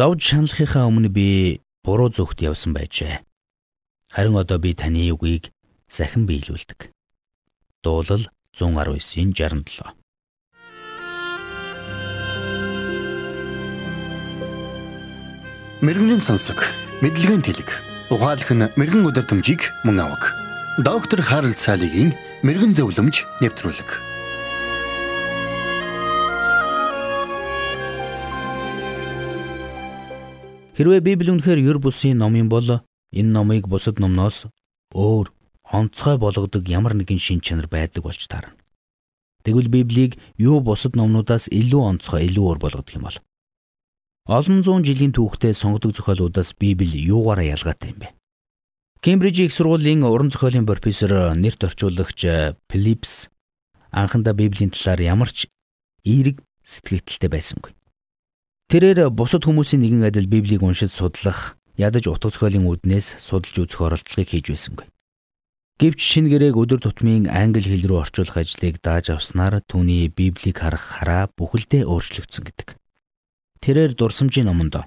Зовж шаналхийнхаа өмнө би буруу зүгт явсан байжээ. Харин одоо би таны үгийг сахин биелүүлдэг. Дуулал 119-ийн 67. Мэргэний сонсог, мэдлэгийн тэлэг. Ухаалх нь мэрэгэн өдөр төмжийг мөн авах. Доктор Харалт цаалогийн мэрэгэн зөвлөмж нэвтрүүлэг. Хэрвээ Библи үнэхээр юр бусын ном юм бол энэ номыг бусад номноос өөр онцгой болгодог ямар нэгэн шин чанар байдаг болж таарна. Тэгвэл Библийг юу бусад номнуудаас илүү онцгой, илүү өөр болгодог юм бол? Олон зуун жилийн түүхтээ сонгодог зохиолуудаас Библи юугаараа ялгаатай юм бэ? Кембриж их сургуулийн уран зохиолын профессор нэрт орчуулагч Филипс анхандаа Библийн талаар ямар ч эерэг сэтгэгдэлтэй байсангүй. Тэрээр бусад хүмүүсийн нэгэн адил Библийг уншиж судлах, ядаж утга зохиолын үүднээс судалж үзэх оролдлогыг хийж байсангүй. Гэвч шинэ гэрээг өдөр тутмын англи хэл рүү орчуулах ажлыг дааж авснаар түүний Библийг харах хараа бүхэлдээ өөрчлөгдсөн гэдэг. Тэрээр дурсамжийн номонд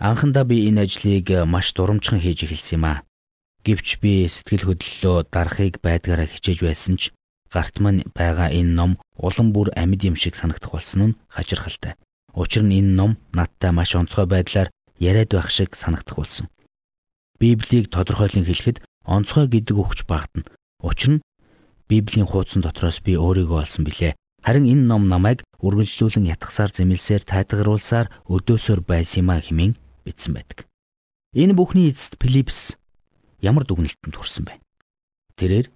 анхандаа би энэ ажлыг маш дурамжхан хийж эхэлсэн юм аа. Гэвч би сэтгэл хөдлөлөө дарахыг байдгаараа хичээж байсан ч гарт мань байгаа энэ ном улам бүр амьд юм шиг санагдах болсон нь хачирхалтай. Учир нь энэ ном надтай маш онцгой байдлаар яриад байх шиг санагдах болсон. Библийг тодорхойлон хэлэхэд онцгой гэдэг өгч багтана. Учир нь Библийн хуудсан дотроос би өөрийгөө олсон билээ. Харин энэ ном намайг үргэлжлүүлэн ятгсаар зэмлсээр тайтгаруулсаар өдөөсөр байсан юм а хэмээн бичсэн байдаг. Энэ бүхний эцэст Филипс ямар дүгнэлтэнд хүрсэн бэ? Тэрээр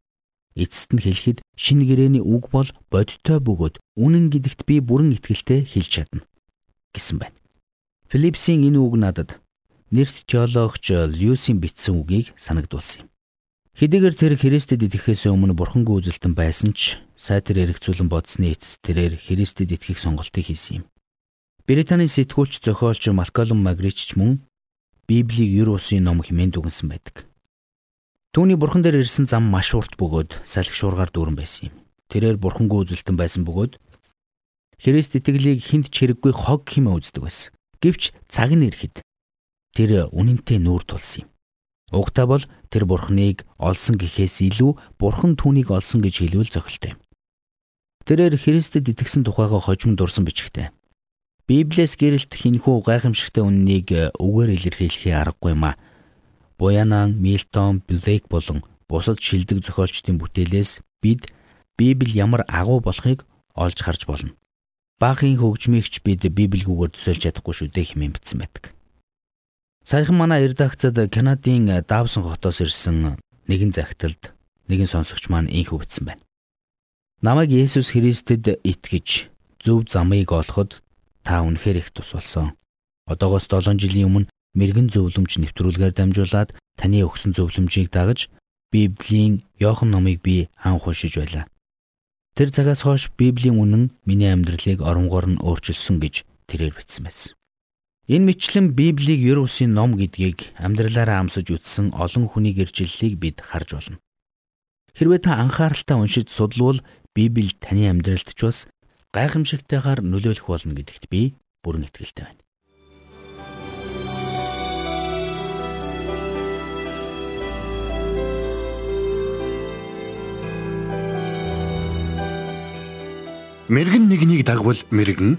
эцэст нь хэлэхэд шинэ гэрэний үг бол бодиттой бөгөөд үнэн гэдэгт би бүрэн итгэлтэй хэлж чадна гэсэн байна. Филипсийн энэ үг надад нэрт теологч Льюсийн бичсэн үгийг санагдуулсан юм. Хэдийгээр тэр Христэд итгэхээс өмнө бурхангүй үзэлтэн байсан ч сайтар эргцүүлэн бодсны эцэс тэрээр Христэд итгэх сонголтыг хийсэн юм. Британий сэтгүүлч зохиолч Малколм Магрич ч мөн Библийг ер усын ном хэмээн дүгнсэн байдаг. Түүний бурхан дээр ирсэн зам маш урт бөгөөд салхи шуургаар дүүрэн байсан юм. Тэрээр бурхангүй үзэлтэн байсан бөгөөд Христ итгэлийг хинт ч хэрэггүй хог хэмээн үздэг байсан. Гэвч цаг нь ирэхэд тэр үнэнтэй нүүр тулсан юм. Угтаа бол тэр бурхныг олсон гэхээс илүү бурхан түүнийг олсон гэж хэлвэл зохилтой юм. Тэрээр Христэд итгэсэн тухайгаа хожим дурсан бичгтэй. Библиэс гэрэлт хинхүү гайхамшигтай үннийг үгээр илэрхийлэхээ аргагүй юм а. Буянан, Милтон, Блейк болон бусад шилдэг зохиолчдын бүтээлээс бид Библи ямар агуу болохыг олж харж болно. Баахийн хөгжмийгч бид Библигүүгээр төсөөлж чадахгүй шүү дээ хэмээн бичсэн байдаг. Саяхан манай редакцад Канадын Давсон хотоос ирсэн нэгэн загталд нэгэн сонсогч маань инхүү бичсэн байна. Намайг Есүс Христэд итгэж зөв замыг олоход та үнэхээр их тус болсон. Одоогоос 7 жилийн өмнө мэрэгэн зөвлөмж нэвтрүүлгээр дамжуулаад таны өгсөн зөвлөмжийг дагаж Библийн Иохан номыг би анх уншиж байлаа. Тэр цагаас хойш Библийн үнэн миний амьдралыг оронгоор нь өөрчилсөн гэж тэрээр бичсэн байсан. Энэ мэтлэн Библийг ер усын ном гэдгийг амьдралаараа амсаж үтсэн олон хүний гэрчлэлийг бид харж байна. Хэрвээ та анхааралтай уншиж судлвал Библи таны амьдралд ч бас гайхамшигтайгаар нөлөөлөх болно гэдэгт би бүрэн итгэлтэй байна. Мэргэн нэгнийг дагвал мэргэн,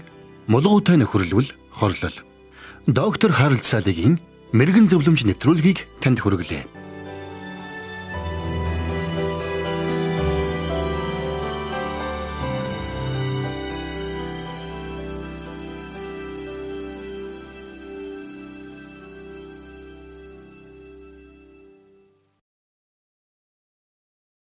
мулгуутай нөхөрлөл хорлол. Доктор Харалт цаалогийн мэрэгэн зөвлөмж нэвтрүүлгийг танд хүргэлээ.